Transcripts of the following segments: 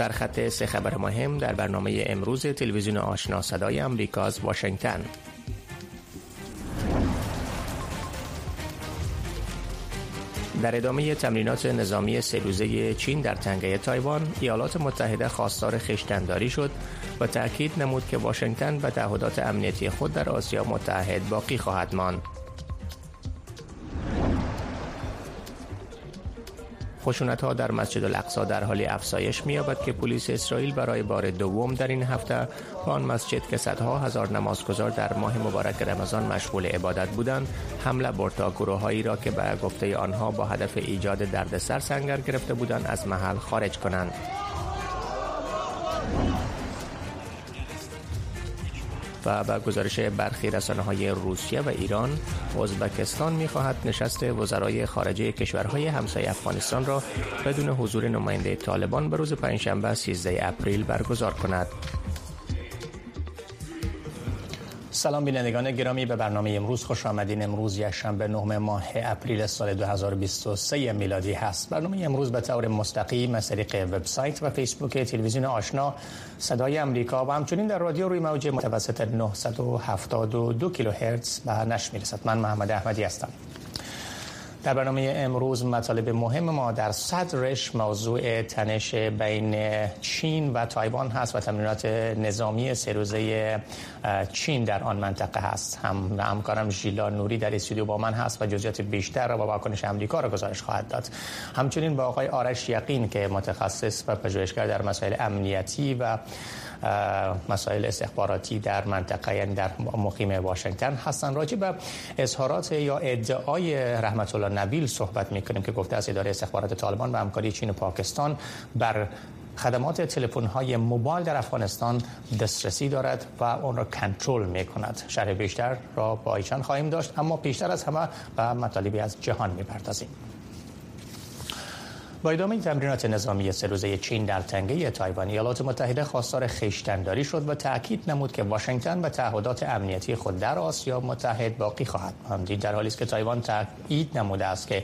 سرخط سه خبر مهم در برنامه امروز تلویزیون آشنا صدای امریکا از واشنگتن. در ادامه تمرینات نظامی سه روزه چین در تنگه تایوان ایالات متحده خواستار خشتنداری شد و تاکید نمود که واشنگتن به تعهدات امنیتی خود در آسیا متحد باقی خواهد ماند. خشونت ها در مسجد الاقصا در حال افزایش می‌یابد که پلیس اسرائیل برای بار دوم در این هفته به آن مسجد که صدها هزار نمازگزار در ماه مبارک رمضان مشغول عبادت بودند حمله برد تا گروههایی را که به گفته آنها با هدف ایجاد دردسر سنگر گرفته بودند از محل خارج کنند. و به گزارش برخی رسانه های روسیه و ایران ازبکستان می خواهد نشست وزرای خارجه کشورهای همسایه افغانستان را بدون حضور نماینده طالبان به روز پنجشنبه 13 اپریل برگزار کند. سلام بینندگان گرامی به برنامه امروز خوش آمدین. امروز یک شنبه نهم ماه اپریل سال 2023 میلادی هست. برنامه امروز به طور مستقیم از طریق وبسایت و فیسبوک تلویزیون آشنا صدای امریکا و همچنین در رادیو روی موج متوسط 972 کیلوهرتز به نشر می‌رسد. من محمد احمدی هستم. در برنامه امروز مطالب مهم ما در صدرش موضوع تنش بین چین و تایوان هست و تمرینات نظامی سه روزه چین در آن منطقه هست. هم همکارم ژیلا نوری در استودیو با من هست و جزئیات بیشتر را با واکنش امریکا را گزارش خواهد داد. همچنین با آقای آرش یقین که متخصص و پژوهشگر در مسائل امنیتی و مسائل استخباراتی در منطقه یعنی در مقیم واشنگتن هستن راجع به اظهارات یا ادعای رحمت الله نبیل صحبت می‌کنیم که گفته از اداره استخبارات طالبان و همکاری چین و پاکستان بر خدمات تلفن های موبایل در افغانستان دسترسی دارد و اون را کنترل می کند شرح بیشتر را با ایشان خواهیم داشت اما پیشتر از همه به مطالبی از جهان می پردازیم با ادامه تمرینات نظامی سه روزه چین در تنگه تایوان ایالات متحده خواستار خشتنداری شد و تاکید نمود که واشنگتن به تعهدات امنیتی خود در آسیا متحد باقی خواهد ماند. در حالی است که تایوان تاکید نموده است که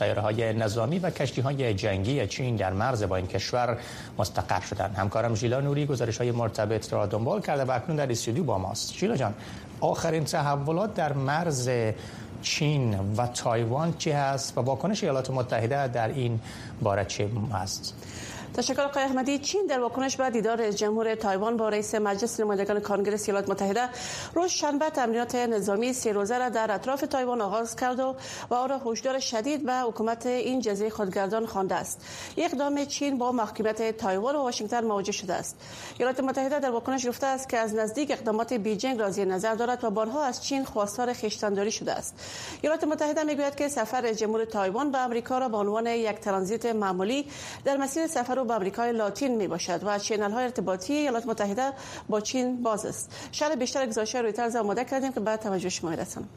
های نظامی و های جنگی چین در مرز با این کشور مستقر شدند. همکارم ژیلا نوری گزارش های مرتبط را دنبال کرده و اکنون در استودیو با ماست. ژیلا جان آخرین تحولات در مرز چین و تایوان چی هست و واکنش ایالات متحده در این باره چه هست؟ تشکر آقای احمدی. چین در واکنش به دیدار رئیس جمهور تایوان با رئیس مجلس نمایندگان کانگرس ایالات متحده روز شنبه تمرینات نظامی سه روزه را در اطراف تایوان آغاز کرد و آن را هشدار شدید به حکومت این جزیره خودگردان خوانده است. اقدام چین با محکومیت تایوان و واشنگتن مواجه شده است. ایالات متحده در واکنش گفته است که از نزدیک اقدامات بیجینگ را زیر نظر دارد و بارها از چین خواستار خویشتنداری شده است. ایالات متحده می‌گوید که سفر جمهور تایوان به آمریکا را به عنوان یک ترانزیت معمولی در مسیر سفر به آمریکای لاتین می باشد و channel های ارتباطی ایالات متحده با چین باز است. شرح بیشتر گزارش رویترز آماده کردیم که بعد توجه شما رسانم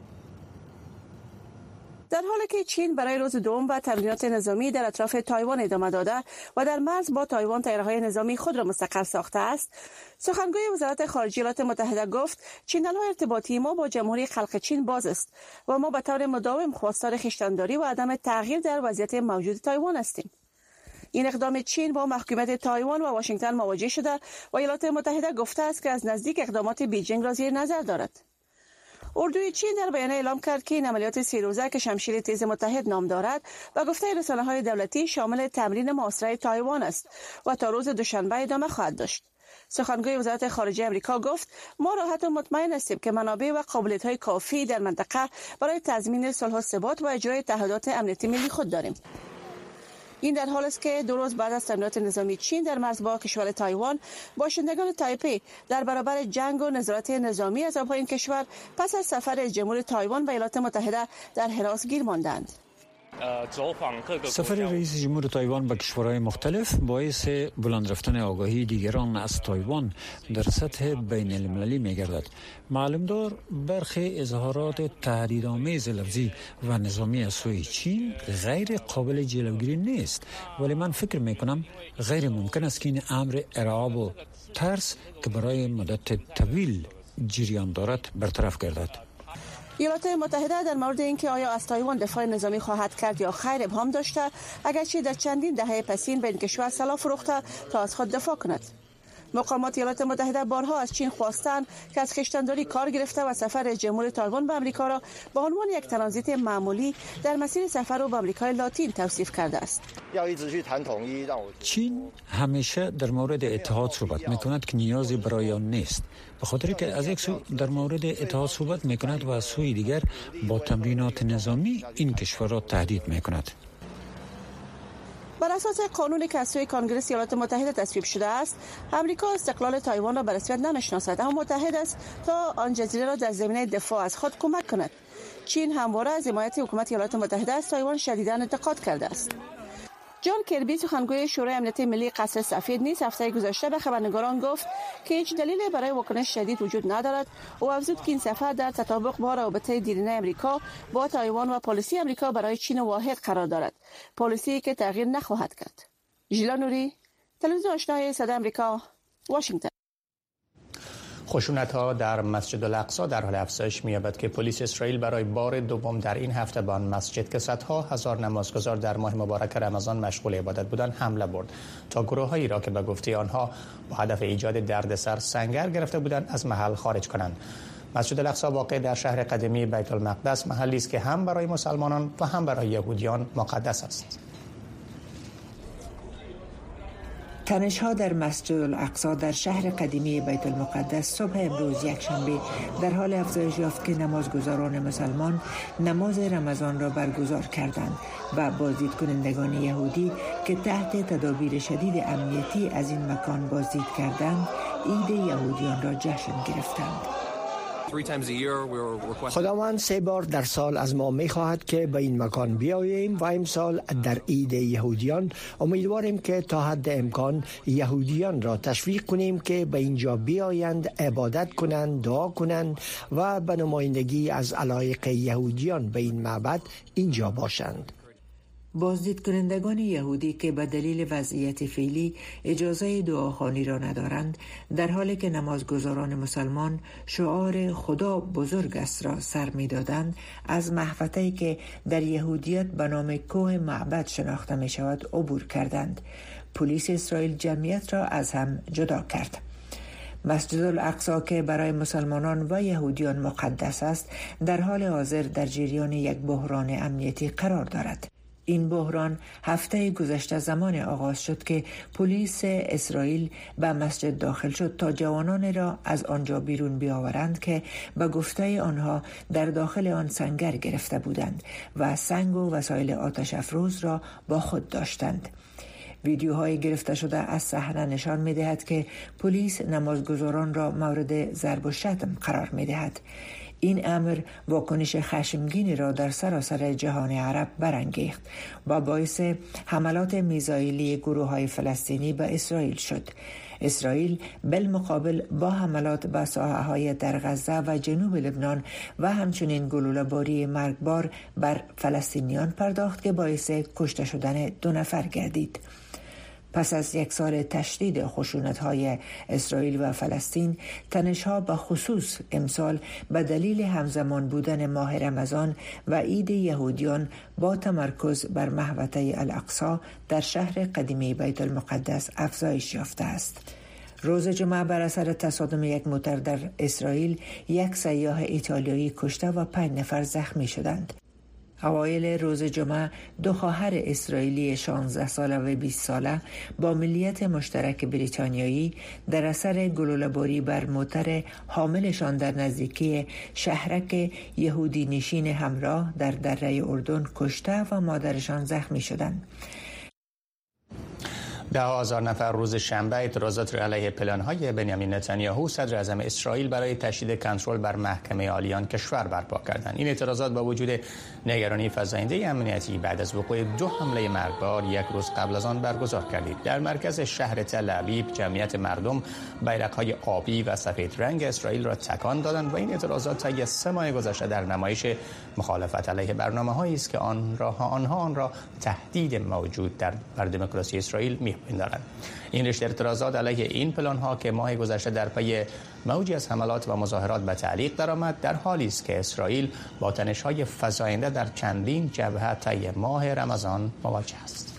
در حالی که چین برای روز دوم و تمرینات نظامی در اطراف تایوان ادامه داده و در مرز با تایوان های نظامی خود را مستقر ساخته است سخنگوی وزارت خارجه ایالات متحده گفت channel های ارتباطی ما با جمهوری خلق چین باز است و ما به طور مداوم خواستار خویشتنداری و عدم تغییر در وضعیت موجود تایوان هستیم. این اقدام چین با محکومیت تایوان و واشنگتن مواجه شده و ایالات متحده گفته است که از نزدیک اقدامات بیجینگ را زیر نظر دارد. اردوی چین در بیانیه اعلام کرد که این عملیات سه روزه که شمشیر تیز متحد نام دارد به گفته رسانه های دولتی شامل تمرین محاصره تایوان است و تا روز دوشنبه ادامه خواهد داشت. سخنگوی وزارت خارجه امریکا گفت ما راحت و مطمئن هستیم که منابع و قابلیت های کافی در منطقه برای تضمین صلح و ثبات و اجرای تعهدات امنیتی ملی خود داریم. این در حال است که دو روز بعد از تمرینات نظامی چین در مرز با کشور تایوان باشندگان تایپی در برابر جنگ و نظارت نظامی از آبهای این کشور پس از سفر جمهور تایوان و ایالات متحده در هراس گیر ماندند. سفر رئیس جمهور تایوان به کشورهای مختلف باعث بلند رفتن آگاهی دیگران از تایوان در سطح بین المللی می گردد معلوم دار برخی اظهارات تهدیدآمیز لفظی و نظامی از سوی چین غیر قابل جلوگیری نیست. ولی من فکر می کنم غیر ممکن است که این امر ارعاب و ترس که برای مدت طویل جریان دارد برطرف گردد. ایالات متحده در مورد اینکه آیا از تایوان دفاع نظامی خواهد کرد یا خیر ابهام داشته اگرچه در چندین دهه پسین به این کشور سلاح فروخته تا از خود دفاع کند. مقامات ایالات متحده بارها از چین خواستند که از خشتنداری کار گرفته و سفر جمهور تایوان به امریکا را به عنوان یک ترانزیت معمولی در مسیر سفر و به امریکای لاتین توصیف کرده است. چین همیشه در مورد اتحاد صحبت می کند که نیازی برای آن نیست. به خاطر که از یک سو در مورد اتحاد صحبت می کند و از سوی دیگر با تمرینات نظامی این کشور را تهدید می کند بر اساس از سوی کنگره ایالات متحده تصویب شده است. امریکا استقلال تایوان را به رسمیت نمی‌شناسد اما متحد است تا آن جزیره را در زمینه دفاع از خود کمک کند. چین همواره از حمایت حکومت ایالات متحده از تایوان شدیدا انتقاد کرده است. جان کربی سخنگوی شورای امنیت ملی قصر سفید نیز هفته گذشته به خبرنگاران گفت که هیچ دلیلی برای واکنش شدید وجود ندارد. و افزود که این سفر در تطابق با رابطه دیرینه امریکا با تایوان و پالیسی امریکا برای چین واحد قرار دارد. پالیسی که تغییر نخواهد کرد. ژیلا نوری تلویزیون آشنای صدا امریکا واشنگتن. خشونت ها در مسجد الاقصا در حال افزایش می‌یابد که پلیس اسرائیل برای بار دوم در این هفته به آن مسجد که صدها هزار نمازگزار در ماه مبارک رمضان مشغول عبادت بودند حمله برد. تا گروههایی را که به گفته آنها با هدف ایجاد دردسر سنگر گرفته بودند از محل خارج کنند. مسجد الاقصا واقع در شهر قدیمی بیت المقدس محلی است که هم برای مسلمانان و هم برای یهودیان مقدس است. تنش ها در مسجد الاقصا در شهر قدیمی بیت المقدس صبح امروز یک شنبه در حال افزایش یافت که نمازگزاران مسلمان نماز رمضان را برگزار کردند و بازدید کنندگان یهودی که تحت تدابیر شدید امنیتی از این مکان بازدید کردند عید یهودیان را جشن گرفتند. خداوند سه بار در سال از ما می خواهد که به این مکان بیاییم و امسال در عید یهودیان امیدواریم که تا حد امکان یهودیان را تشویق کنیم که به اینجا بیایند عبادت کنند دعا کنند و به نمایندگی از علایق یهودیان به این معبد اینجا باشند. بازدید کنندگان یهودی که به دلیل وضعیت فعلی اجازه دعاخانی را ندارند در حالی که نمازگزاران مسلمان شعار خدا بزرگ است را سر دادند از محفته که در یهودیت به نام کوه معبد شناخته می شود عبور کردند. پلیس اسرائیل جمعیت را از هم جدا کرد. مسجد الاقصا که برای مسلمانان و یهودیان مقدس است در حال حاضر در جریان یک بحران امنیتی قرار دارد. این بحران هفته گذشته زمان آغاز شد که پلیس اسرائیل به مسجد داخل شد تا جوانان را از آنجا بیرون بیاورند که به گفته آنها در داخل آن سنگر گرفته بودند و سنگ و وسایل آتش افروز را با خود داشتند. ویدیوهای گرفته شده از صحنه نشان می دهد که پلیس نمازگزاران را مورد ضرب و شتم قرار می دهد این امر واکنش خشمگینی را در سراسر جهان عرب برانگیخت و باعث حملات میزایلی گروه های فلسطینی به اسرائیل شد. اسرائیل بالمقابل با حملات به ساحه های در غزه و جنوب لبنان و همچنین گلوله باری مرگبار بر فلسطینیان پرداخت که باعث کشته شدن دو نفر گردید. پس از یک سال تشدید خشونت های اسرائیل و فلسطین تنش ها به خصوص امسال به دلیل همزمان بودن ماه رمضان و عید یهودیان با تمرکز بر محوطه الاقصا در شهر قدیمی بیت المقدس افزایش یافته است. روز جمعه بر اثر تصادم یک موتر در اسرائیل یک سیاه ایتالیایی کشته و پنج نفر زخمی شدند. اوایل روز جمعه دو خواهر اسرائیلی 16 ساله و 20 ساله با ملیت مشترک بریتانیایی در اثر گلوله‌باری بر موتر حاملشان در نزدیکی شهرک یهودی نشین همراه در دره اردن کشته و مادرشان زخمی شدند. ده هزار نفر روز شنبه اعتراضات را علیه پلان های بنیامین نتانیاهو صدر اعظم اسرائیل برای تشدید کنترل بر محکمه عالیان کشور برپا کردند. این اعتراضات با وجود نگرانی فزاینده امنیتی بعد از وقوع دو حمله مرگبار یک روز قبل از آن برگزار کردید. در مرکز شهر تل جمعیت مردم بیرق های آبی و سفید رنگ اسرائیل را تکان دادند و این اعتراضات طی سه ماه گذشته در نمایش مخالفت علیه برنامه است که آن را آنها آن را تهدید موجود در بر دموکراسی اسرائیل می می‌دارند این رشته اعتراضات علیه این پلان ها که ماه گذشته در پی موجی از حملات و مظاهرات به تعلیق درآمد در حالی است که اسرائیل با تنش های فزاینده در چندین جبهه طی ماه رمضان مواجه است.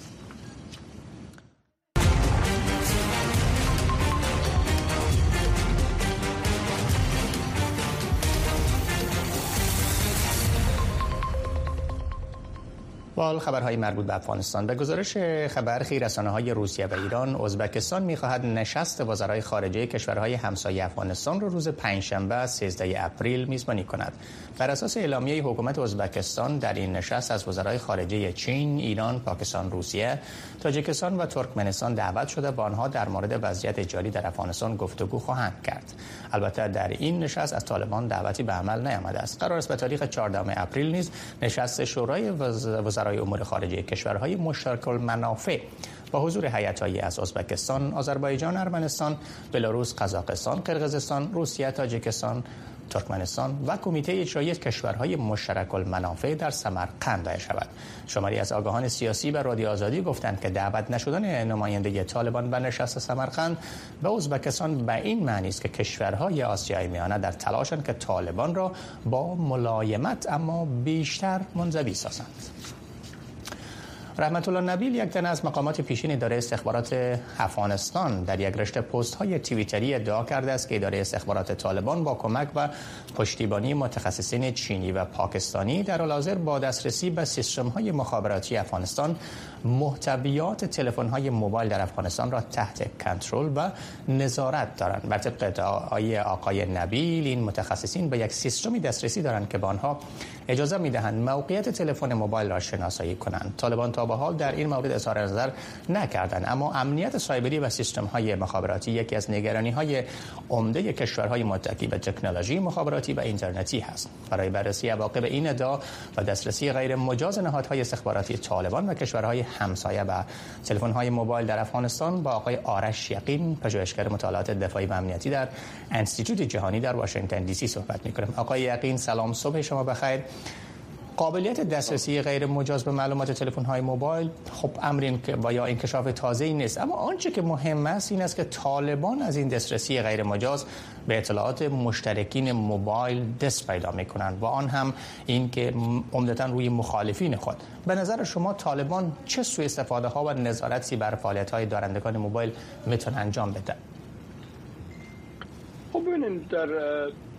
بال خبرهای مربوط به افغانستان به گزارش خبر رسانه های روسیه و ایران ازبکستان می‌خواهد نشست وزرای خارجه کشورهای همسایه افغانستان را رو روز پنجشنبه 13 اپریل میزبانی کند بر اساس اعلامیه حکومت ازبکستان در این نشست از وزرای خارجه چین، ایران، پاکستان، روسیه، تاجیکستان و ترکمنستان دعوت شده و آنها در مورد وضعیت جاری در افغانستان گفتگو خواهند کرد. البته در این نشست از طالبان دعوتی به عمل نیامده است. قرار است به تاریخ 14 اپریل نیز نشست شورای وزرای امور خارجه کشورهای مشترک المنافع. با حضور هیئت‌هایی از ازبکستان، آذربایجان، ارمنستان، بلاروس، قزاقستان، قرقیزستان، روسیه، تاجیکستان، ترکمنستان و کمیته اجرایی کشورهای مشترک المنافع در سمرقند دایر شود. شماری از آگاهان سیاسی به رادیو آزادی گفتند که دعوت نشدن نماینده طالبان به نشست سمرقند به ازبکستان به این معنی است که کشورهای آسیای میانه در تلاشند که طالبان را با ملایمت اما بیشتر منزوی سازند. رحمت الله نبیل یک تن از مقامات پیشین اداره استخبارات افغانستان در یک رشته پست های توییتری ادعا کرده است که اداره استخبارات طالبان با کمک و پشتیبانی متخصصین چینی و پاکستانی در حال با دسترسی به سیستم های مخابراتی افغانستان محتویات تلفن های موبایل در افغانستان را تحت کنترل و نظارت دارند. بر طبق ادعای آقای نبیل این متخصصین به یک سیستمی دسترسی دارند که به آنها اجازه می‌دهند موقعیت تلفن موبایل را شناسایی کنند. طالبان تا به حال در این مورد اظهار نظر نکردند اما امنیت سایبری و سیستم های مخابراتی یکی از نگرانی های عمده کشورهای متکی به تکنولوژی مخابراتی و اینترنتی هست. برای بررسی عواقب این ادعا و دسترسی غیر مجاز نهادهای استخباراتی طالبان و کشورهای همسایه و تلفن های موبایل در افغانستان با آقای آرش یقین پژوهشگر مطالعات دفاعی و امنیتی در انستیتوت جهانی در واشنگتن دی سی صحبت می‌کنیم. آقای یقین سلام صبح شما بخیر. قابلیت دسترسی غیر مجاز به معلومات تلفن های موبایل خب که و یا انکشاف تازه ای نیست. اما آنچه که مهم است این است که طالبان از این دسترسی غیر مجاز به اطلاعات مشترکین موبایل دست پیدا می کنند و آن هم این که عمدتا روی مخالفین خود. به نظر شما طالبان چه سوء استفاده ها و نظارتی بر فعالیت های دارندگان موبایل میتون انجام بدن خب ببینید در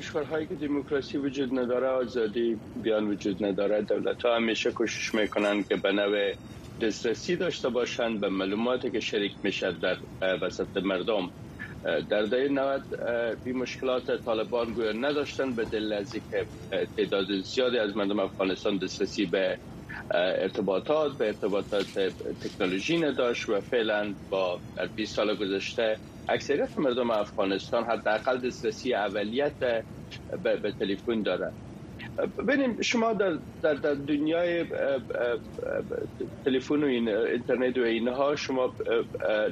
کشورهایی که دموکراسی وجود نداره آزادی بیان وجود نداره دولت ها همیشه کوشش می‌کنن که به نوع دسترسی داشته باشند به معلوماتی که شریک می‌شد در وسط مردم. در دهه 90 بی مشکلات طالبان گویا نداشتن به دلیل از که تعداد زیادی از مردم افغانستان دسترسی به ارتباطات به ارتباطات تکنولوژی نداشت و فعلا با 20 سال گذشته اکثریت مردم افغانستان حداقل دسترسی اولیت به تلفن دارند ببینیم شما در, در, در دنیای تلفن و اینترنت و اینها شما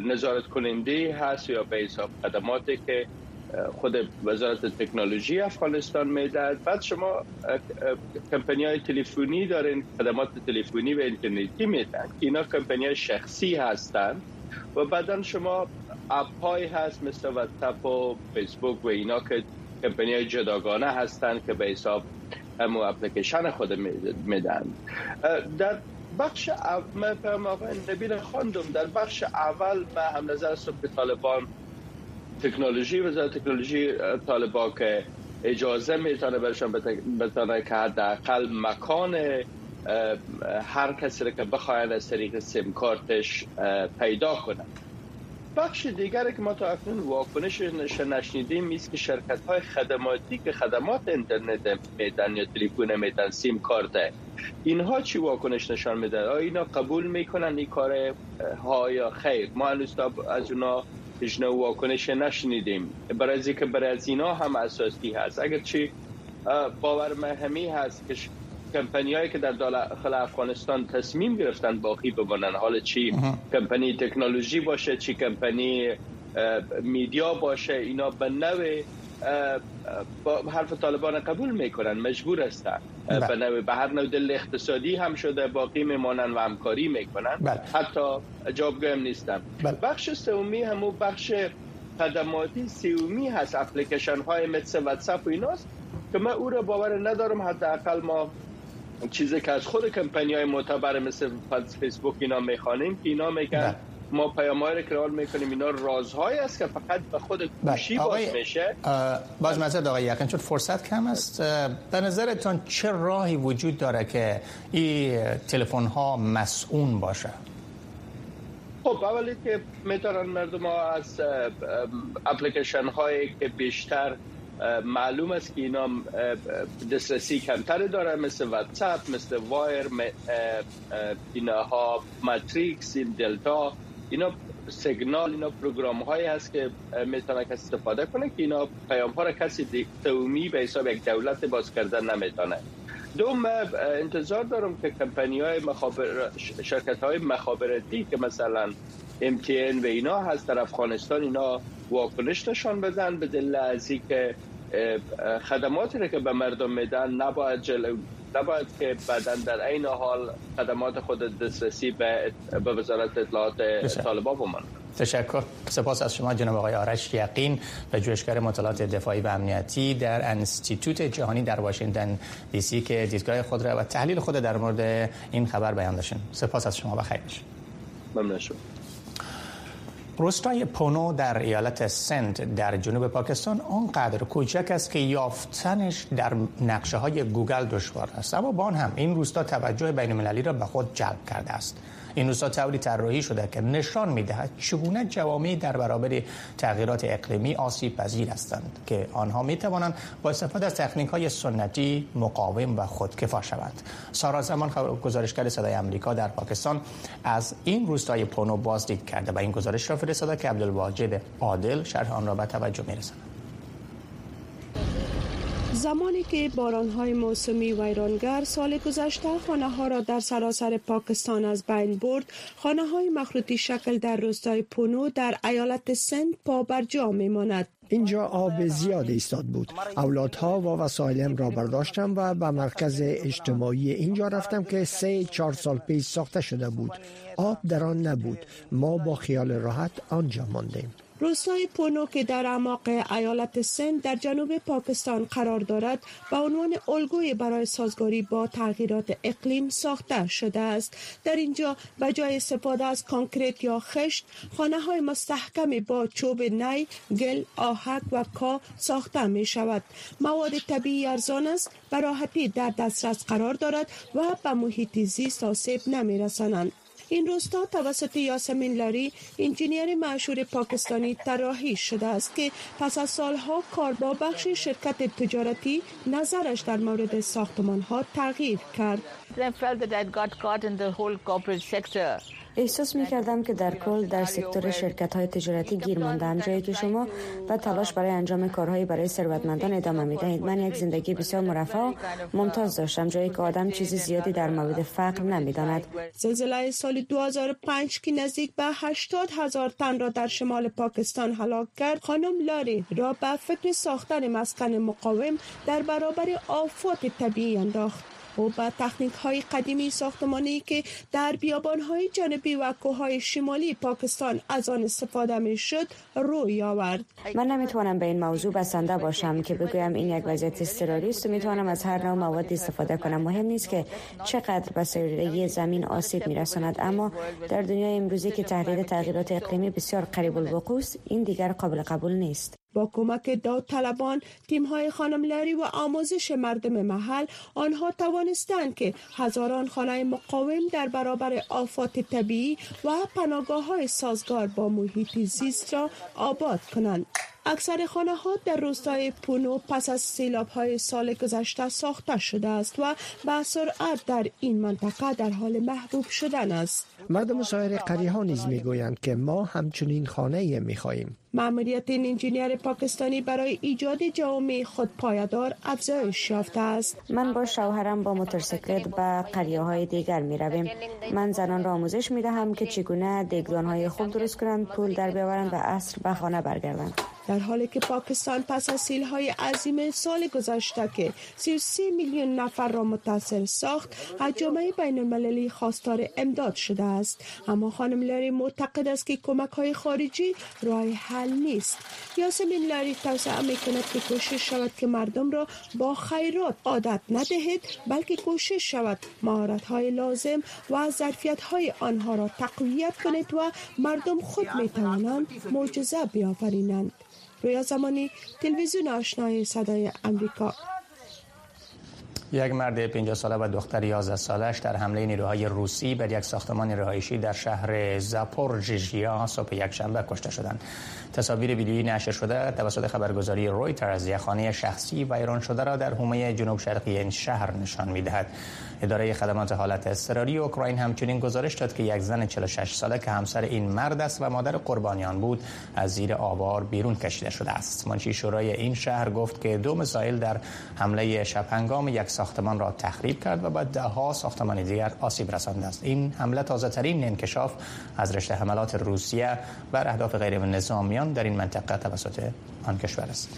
نظارت کننده هست یا به حساب خدماتی که خود وزارت تکنولوژی افغانستان می‌دهد. بعد شما کمپنی های تلفنی دارین خدمات تلفنی و اینترنتی میدن اینا کمپنی شخصی هستند و بعدا شما اپ های هست مثل واتساپ و فیسبوک و اینا که کمپنی جداگانه هستند که به حساب همو اپلیکیشن خود میدن در بخش اول نبیل خواندم در بخش اول به هم نظر به طالبان تکنولوژی وزارت تکنولوژی طالبان که اجازه می‌تونه برشان بتانه که حداقل مکان هر کسی که بخواهد از طریق سیم کارتش پیدا کنه. بخش دیگر که ما تا اکنون واکنش نشنیدیم است که شرکت های خدماتی که خدمات اینترنت میدن یا تلفن میدن سیم کارت اینها چی واکنش نشان میدن؟ آیا اینا قبول می‌کنن این کار ها یا خیر. ما هنوز از اونا هیچ واکنش نشنیدیم. برای از که برای از اینا هم اساسی هست. اگر چی باور مهمی هست که کمپنی هایی که در داخل افغانستان تصمیم گرفتن باقی بمانن. حال چی؟ کمپنی تکنولوژی باشه چی کمپنی میدیا باشه اینا به نوع با حرف طالبان قبول می‌کنن مجبور هستن بله. به هر نوع دل اقتصادی هم شده باقی میمانن و همکاری می‌کنن بله. حتی جوابگو هم نیستن بله. بخش سومی همو بخش خدماتی سیومی هست اپلیکیشن های مثل واتساپ و ایناست که من او را باور ندارم حداقل ما چیزی که از خود کمپانی های معتبر مثل فیسبوک اینا می‌خوانیم که اینا میگن بله. ما پیام های کرال می‌کنیم اینا رازهایی است که فقط به خود بله. گوشی باز میشه باز مزد آقای یقین چون فرصت کم است به نظرتان چه راهی وجود داره که این تلفن ها مصئون باشه خب اولی که می‌تونن مردم ها از اپلیکیشن هایی که بیشتر معلوم است که اینا دسترسی کمتری داره مثل واتساپ مثل وایبر اینها ماتریکس این دلتا اینا سیگنال اینا program هایی هست که می‌تونه کسی استفاده کنه که اینا پیام ها را کسی تومی به حساب یک دولت باز کردن نمی‌تونه دوم انتظار دارم که کمپانی های مخابر شرکت های مخابراتی که مثلا MTN و اینا هست در افغانستان اینا واکنش نشان بدن به دل از که خدماتی که به مردم میدن نباید جلو نباید که بعدا در این حال خدمات خود دسترسی به, به وزارت اطلاعات طالبان بمان تشکر. سپاس از شما جناب آقای آرش یقین و جوشگر مطالعات دفاعی و امنیتی در انستیتوت جهانی در واشنگتن دی سی که دیدگاه خود را و تحلیل خود در مورد این خبر بیان داشتن. سپاس از شما بخیر باشید. ممنون شما. روستای پونو در ایالت سند در جنوب پاکستان آنقدر کوچک است که یافتنش در نقشه های گوگل دشوار است. اما با هم این روستا توجه بین المللی را به خود جلب کرده است. این روستا طوری طراحی شده که نشان می‌دهد چگونه جوامع در برابر تغییرات اقلیمی آسیب پذیر هستند که آنها می توانند با استفاده از تکنیک های سنتی مقاوم و خودکفا شوند. سارا زمان گزارشگر صدای آمریکا در پاکستان از این روستای پونو بازدید کرده و این گزارش را فرستاده که عبدالواجد عادل شرح آن را به توجه میرساند. زمانی که بارانهای موسمی ویرانگر سال گذشته خانه ها را در سراسر پاکستان از بین برد خانه های مخروطی شکل در روستای پونو در ایالت سند پا بر جا می ماند اینجا آب زیاد ایستاد بود. اولادها و وسایلم را برداشتم و به مرکز اجتماعی اینجا رفتم که سه چهار سال پیش ساخته شده بود. آب در آن نبود. ما با خیال راحت آنجا ماندیم. روستای پونو که در اعماق ایالت سند در جنوب پاکستان قرار دارد به عنوان الگوی برای سازگاری با تغییرات اقلیم ساخته شده است. در اینجا به جای استفاده از کانکریت یا خشت خانه های مستحکمی با چوب نی گل آهک و کا ساخته می شود مواد طبیعی ارزان است به راحتی در دسترس قرار دارد و به محیط زیست آسیب نمی رسانند این روستا توسط یاسمین لاری انجینیر مشهور پاکستانی طراحی شده است که پس از سالها کار با بخش شرکت تجارتی نظرش در مورد ساختمان ها تغییر کرد. احساس می کردم که در کل در سکتور شرکت های تجارتی گیر ماندم جایی که شما و تلاش برای انجام کارهایی برای ثروتمندان ادامه می دهید من یک زندگی بسیار مرفه ممتاز داشتم جایی که آدم چیزی زیادی در مورد فقر نمی داند زلزله سال 2005 که نزدیک به 80 هزار تن را در شمال پاکستان هلاک کرد خانم لاری را به فکر ساختن مسکن مقاوم در برابر آفات طبیعی انداخت. و به تکنیک های قدیمی ساختمانی که در بیابان های جانبی و کوههای شمالی پاکستان از آن استفاده می شد روی آورد. من نمی‌توانم به این موضوع بسنده باشم که بگویم این یک وضعیت اضطراری است و می‌توانم از هر نوع مواد استفاده کنم. مهم نیست که چقدر به سیرگی زمین آسیب میرساند. اما در دنیای امروزی که تحلیل تغییرات اقلیمی بسیار قریب الوقوع این دیگر قابل قبول نیست. با کمک داوطلبان تیم های خانم لری و آموزش مردم محل آنها توانستند که هزاران خانه مقاوم در برابر آفات طبیعی و پناهگاه های سازگار با محیط زیست را آباد کنند. اکثر خانه ها در روستای پونو پس از سیلاب های سال گذشته ساخته شده است و به سرعت در این منطقه در حال محبوب شدن است. مردم سایر قریه ها نیز می‌گویند که ما همچنین خانه می خواهیم مأموریت این انجینیر پاکستانی برای ایجاد جامعه خود پایدار افزایش یافته است. من با شوهرم با موتورسیکلت به قریه های دیگر می رویم من زنان را آموزش می دهم که چگونه دیگدان های خوب درست کنند پول در بیاورند و اصر به خانه برگردند. در حالی که پاکستان پس از سیل های عظیم سال گذشته که 33 میلیون نفر را متاثر ساخت از جامعه بین المللی خواستار امداد شده است. اما خانم لاری معتقد است که کمک های خارجی راه حل نیست. یاسمین لاری توسعه می کند که کوشش شود که مردم را با خیرات عادت ندهید بلکه کوشش شود مهارت های لازم و ظرفیت های آنها را تقویت کنید و مردم خود می توانند معجزه بیافرینند رویا زمانی تلویزیون آشنای صدای امریکا یک مرد 50 ساله و دختر 11 سالش در حمله نیروهای روسی بر یک ساختمان رهایشی در شهر زاپورژیا صبح یک شنبه کشته شدند. تصاویر ویدیویی نشر شده توسط خبرگزاری رویتر از یک خانه شخصی ویران شده را در حومه جنوب شرقی این شهر نشان می‌دهد. اداره خدمات حالت اضطراری اوکراین همچنین گزارش داد که یک زن 46 ساله که همسر این مرد است و مادر قربانیان بود از زیر آوار بیرون کشیده شده است. منشی شورای این شهر گفت که دو مسائل در حمله شب هنگام یک ساختمان را تخریب کرد و بعد ده ها ساختمان دیگر آسیب رسانده است. این حمله تازه ترین انکشاف از رشته حملات روسیه بر اهداف غیر نظامیان در این منطقه توسط آن کشور است.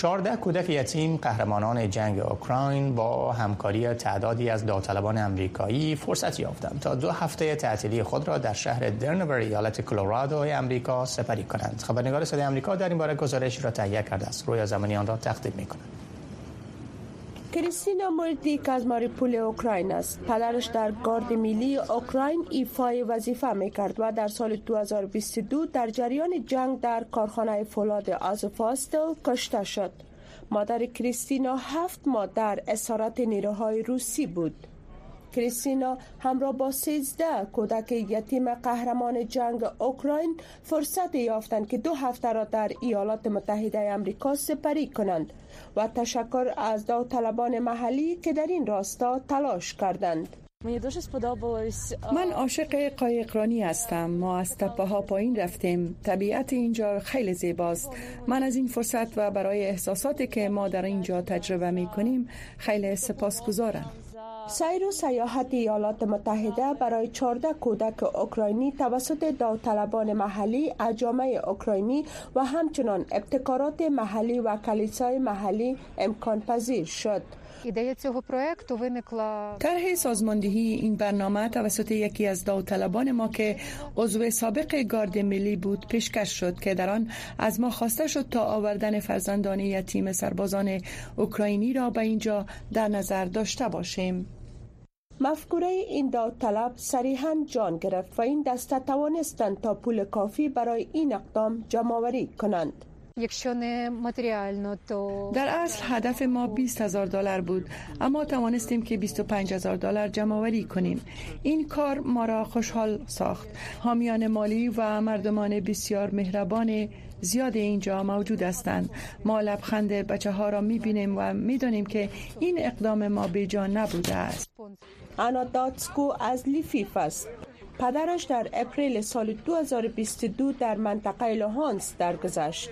14 کودک یتیم قهرمانان جنگ اوکراین با همکاری تعدادی از داوطلبان امریکایی فرصت یافتند تا دو هفته تعطیلی خود را در شهر درنور ایالت کلرادو امریکا سپری کنند. خبرنگار صدای امریکا در این باره گزارش را تهیه کرده است. روی زمانی آن را تقدیم می کند. کریستینا موردی که از ماریپول اوکراین است. پدرش در گارد میلی اوکراین ایفای وظیفه می‌کرد و در سال 2022 در جریان جنگ در کارخانه فولاد آزوفاستل کشته شد. مادر کریستینا هفت ماه در اسارت نیروهای روسی بود. کریستینا همراه با 13 کودک یتیم قهرمان جنگ اوکراین فرصت یافتند که دو هفته را در ایالات متحده آمریکا سپری کنند و تشکر از داوطلبان محلی که در این راستا تلاش کردند. من عاشق قایقرانی هستم. ما از تپه ها پایین رفتیم. طبیعت اینجا خیلی زیباست. من از این فرصت و برای احساساتی که ما در اینجا تجربه می کنیم خیلی سپاسگزارم. سیر و سیاحت ایالات متحده برای 14 کودک اوکراینی توسط داوطلبان محلی اجامه اوکراینی و همچنان ابتکارات محلی و کلیسای محلی امکان پذیر شد. ایده طرح سازماندهی این برنامه توسط یکی از داوطلبان ما که عضو سابق گارد ملی بود پیشکش شد که در آن از ما خواسته شد تا آوردن فرزندان یتیم سربازان اوکراینی را به اینجا در نظر داشته باشیم مفکوره این داوطلب صریحا جان گرفت و این دسته توانستند تا پول کافی برای این اقدام جمع کنند. در اصل هدف ما 20 هزار دلار بود اما توانستیم که 25 هزار دلار جمع کنیم. این کار ما را خوشحال ساخت. حامیان مالی و مردمان بسیار مهربان زیاد اینجا موجود هستند. ما لبخند بچه ها را می بینیم و می دانیم که این اقدام ما بی‌جا نبوده است. آنا داتسکو از لویف است. پدرش در اپریل سال 2022 در منطقه لوهانسک درگذشت.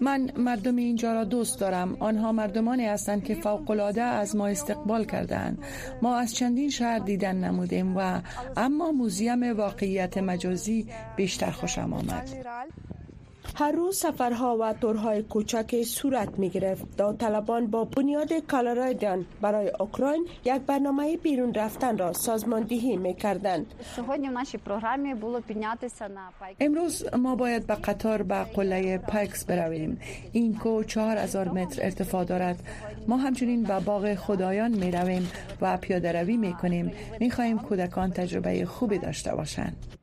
من مردم اینجا را دوست دارم. آنها مردمانی هستند که فوق العاده از ما استقبال کردند ما از چندین شهر دیدن نمودیم و اما موزیم واقعیت مجازی بیشتر خوشم آمد. هر روز سفرها و تورهای کوچک صورت می گرفت. داوطلبان با بنیاد کالارایدان برای اوکراین یک برنامه بیرون رفتن را سازماندهی می کردند. امروز ما باید با قطار به قله پایکس برویم. این کوه چهار هزار متر ارتفاع دارد. ما همچنین به باغ خدایان می رویم و پیاده روی می کنیم. می خواهیم کودکان تجربه خوبی داشته باشند.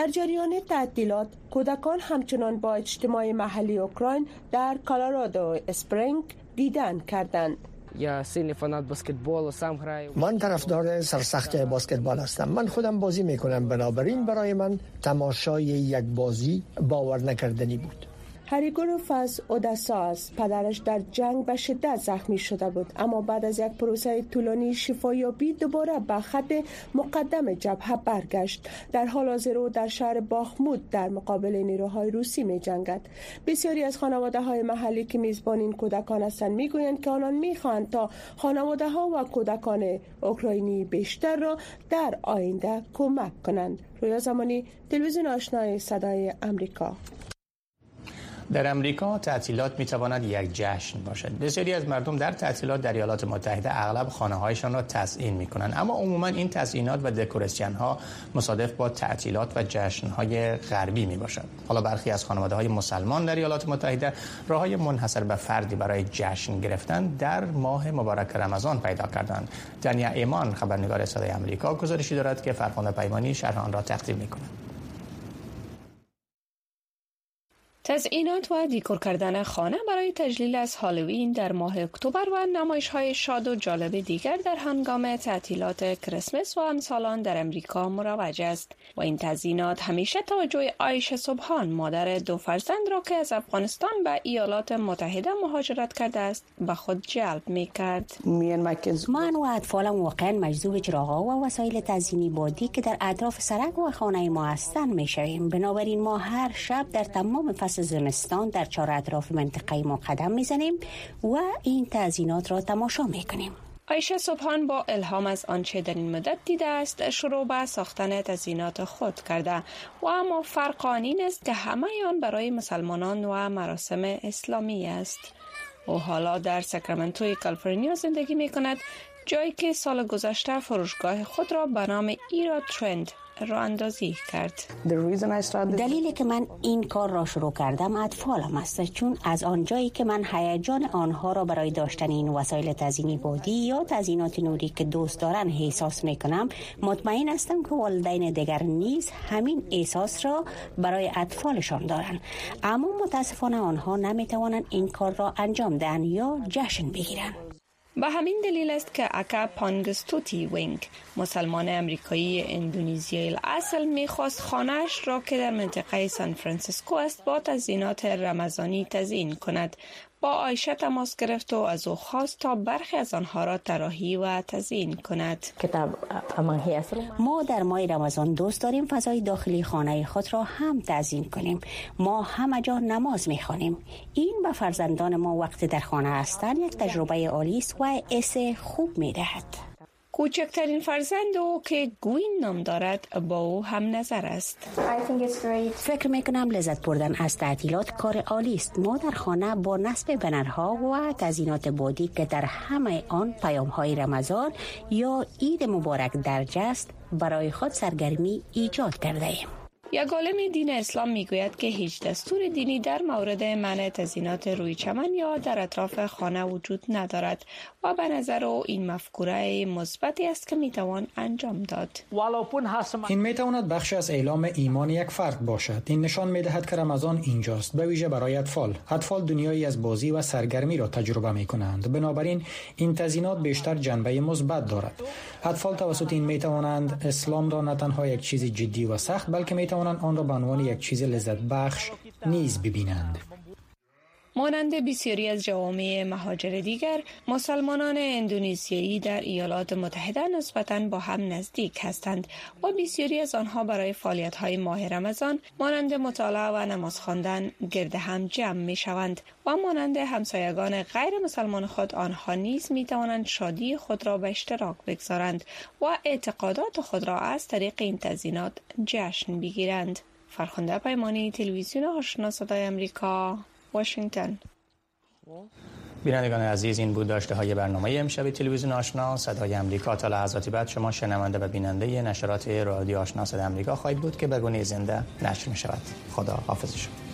در جریان تعطیلات کودکان همچنان با اجتماع محلی اوکراین در کالارادو اسپرینگ دیدن کردند. من طرفدار سرسخت باسکتبال هستم. من خودم بازی می‌کنم. بنابراین برای من تماشای یک بازی باور نکردنی بود. هریگوروفاس است. پدرش در جنگ به شدت زخمی شده بود. اما بعد از یک پروسه طولانی شفایابی دوباره به خط مقدم جبهه برگشت. در حال حاضر او در شهر باخمود در مقابل نیروهای روسی می جنگد بسیاری از خانواده های محلی که میزبان این کودکان هستند می‌گویند که آنان می‌خواهند تا خانواده ها و کودکان اوکراینی بیشتر را در آینده کمک کنند. رویا زمانی تلویزیون آشنای صدای امریکا در امریکا تعطیلات می تواند یک جشن باشد. بسیاری از مردم در تعطیلات در ایالات متحده اغلب خانه هایشان را تزیین می کنند اما عموما این تزیینات و دکوراسیون ها مصادف با تعطیلات و جشن های غربی می باشد حالا برخی از خانواده های مسلمان در ایالات متحده راه های منحصر به فردی برای جشن گرفتن در ماه مبارک رمضان پیدا کردند. دنیا ایمان خبرنگار صدای امریکا گزارشی دارد که فرخنده پیمانی شرح آن را تقدیم می کند تزئینات و دیکور کردن خانه برای تجلیل از هالوین در ماه اکتبر و نمایش های شاد و جالب دیگر در هنگام تعطیلات کریسمس و امسالان در امریکا مروج است. و این تزیینات همیشه توجه آیش صبحان مادر دو فرزند را که از افغانستان به ایالات متحده مهاجرت کرده است به خود جلب می کرد من و اطفالم واقعا مجذوب چراغا و وسایل تزیینی بادی که در اطراف سرک و خانه ما هستند می شویم بنابراین ما هر شب در تمام فصل زمستان در چهار اطراف منطقه ما قدم می‌زنیم و این تزینات را تماشا می‌کنیم. آیشه صبحان با الهام از آنچه در این مدت دیده است شروع به ساختن تزینات خود کرده. و اما فرق آن است که همه آن برای مسلمانان و مراسم اسلامی است. او حالا در ساکرامنتو کالیفرنیا زندگی می کند جایی که سال گذشته فروشگاه خود را به نام ایرا ترند را اندازی کرد. دلیلی که من این کار را شروع کردم اطفالم است چون از آنجایی که من هیجان آنها را برای داشتن این وسایل تزینی بادی یا تزینات نوری که دوست دارن احساس می کنم مطمئن هستم که والدین دیگر نیز همین احساس را برای اطفالشان دارند اما متاسفانه آنها نمی توانند این کار را انجام دهند یا جشن بگیرند به همین دلیل است که اکا پانگستوتی وینگ مسلمان امریکایی اندونزیایی اصل می‌خواست خانه‌اش را که در منطقه سان فرانسیسکو است با تزینات رمضانی تزیین کند. با آیشه تماس گرفت و از او خواست تا برخی از آنها را طراحی و تزیین کند. ما در ماه رمضان دوست داریم فضای داخلی خانه خود را هم تزیین کنیم. ما همه جا نماز می‌خوانیم. این به فرزندان ما وقت در خانه هستند یک تجربه عالی است و اس خوب می‌دهد. کوچکترین فرزند او که گوین نام دارد با او هم نظر است. فکر می کنم لذت بردن از تعطیلات کار عالی است. ما در خانه با نصب بنرها و تزینات بادی که در همه آن پیام های رمضان یا عید مبارک درج است برای خود سرگرمی ایجاد کرده ایم. یک عالم دین اسلام می‌گوید که هیچ دستور دینی در مورد منع تزینات روی چمن یا در اطراف خانه وجود ندارد و به نظر او این مفکوره مثبتی است که می‌توان انجام داد. این می‌تواند بخش از اعلام ایمان یک فرد باشد. این نشان می‌دهد که رمضان اینجاست. به ویژه برای اطفال. اطفال دنیایی از بازی و سرگرمی را تجربه می کنند بنابراین این تزینات بیشتر جنبه مثبت دارد. اطفال توسط این می‌توانند اسلام را نه تنها یک چیز جدی و سخت بلکه می‌توانند آن را به عنوان یک چیز لذت بخش نیز ببینند. مانند بسیاری از جوامع مهاجر دیگر مسلمانان اندونزیایی در ایالات متحده نسبتا با هم نزدیک هستند و بسیاری از آنها برای فعالیت های ماه رمضان مانند مطالعه و نماز خواندن گرد هم جمع می شوند و مانند همسایگان غیر مسلمان خود آنها نیز می توانند شادی خود را به اشتراک بگذارند و اعتقادات خود را از طریق این تزینات جشن بگیرند. فرخنده پیمانی تلویزیون آشنا صدای امریکا واشنگتن. بینندگان عزیز این بود داشته های برنامه امشب تلویزیون آشنا. صدای امریکا تا لحظاتی بعد شما شنونده و بیننده نشرات رادیو آشنا صدای امریکا خواهید بود که به گونه زنده نشر می شود خدا حافظ شما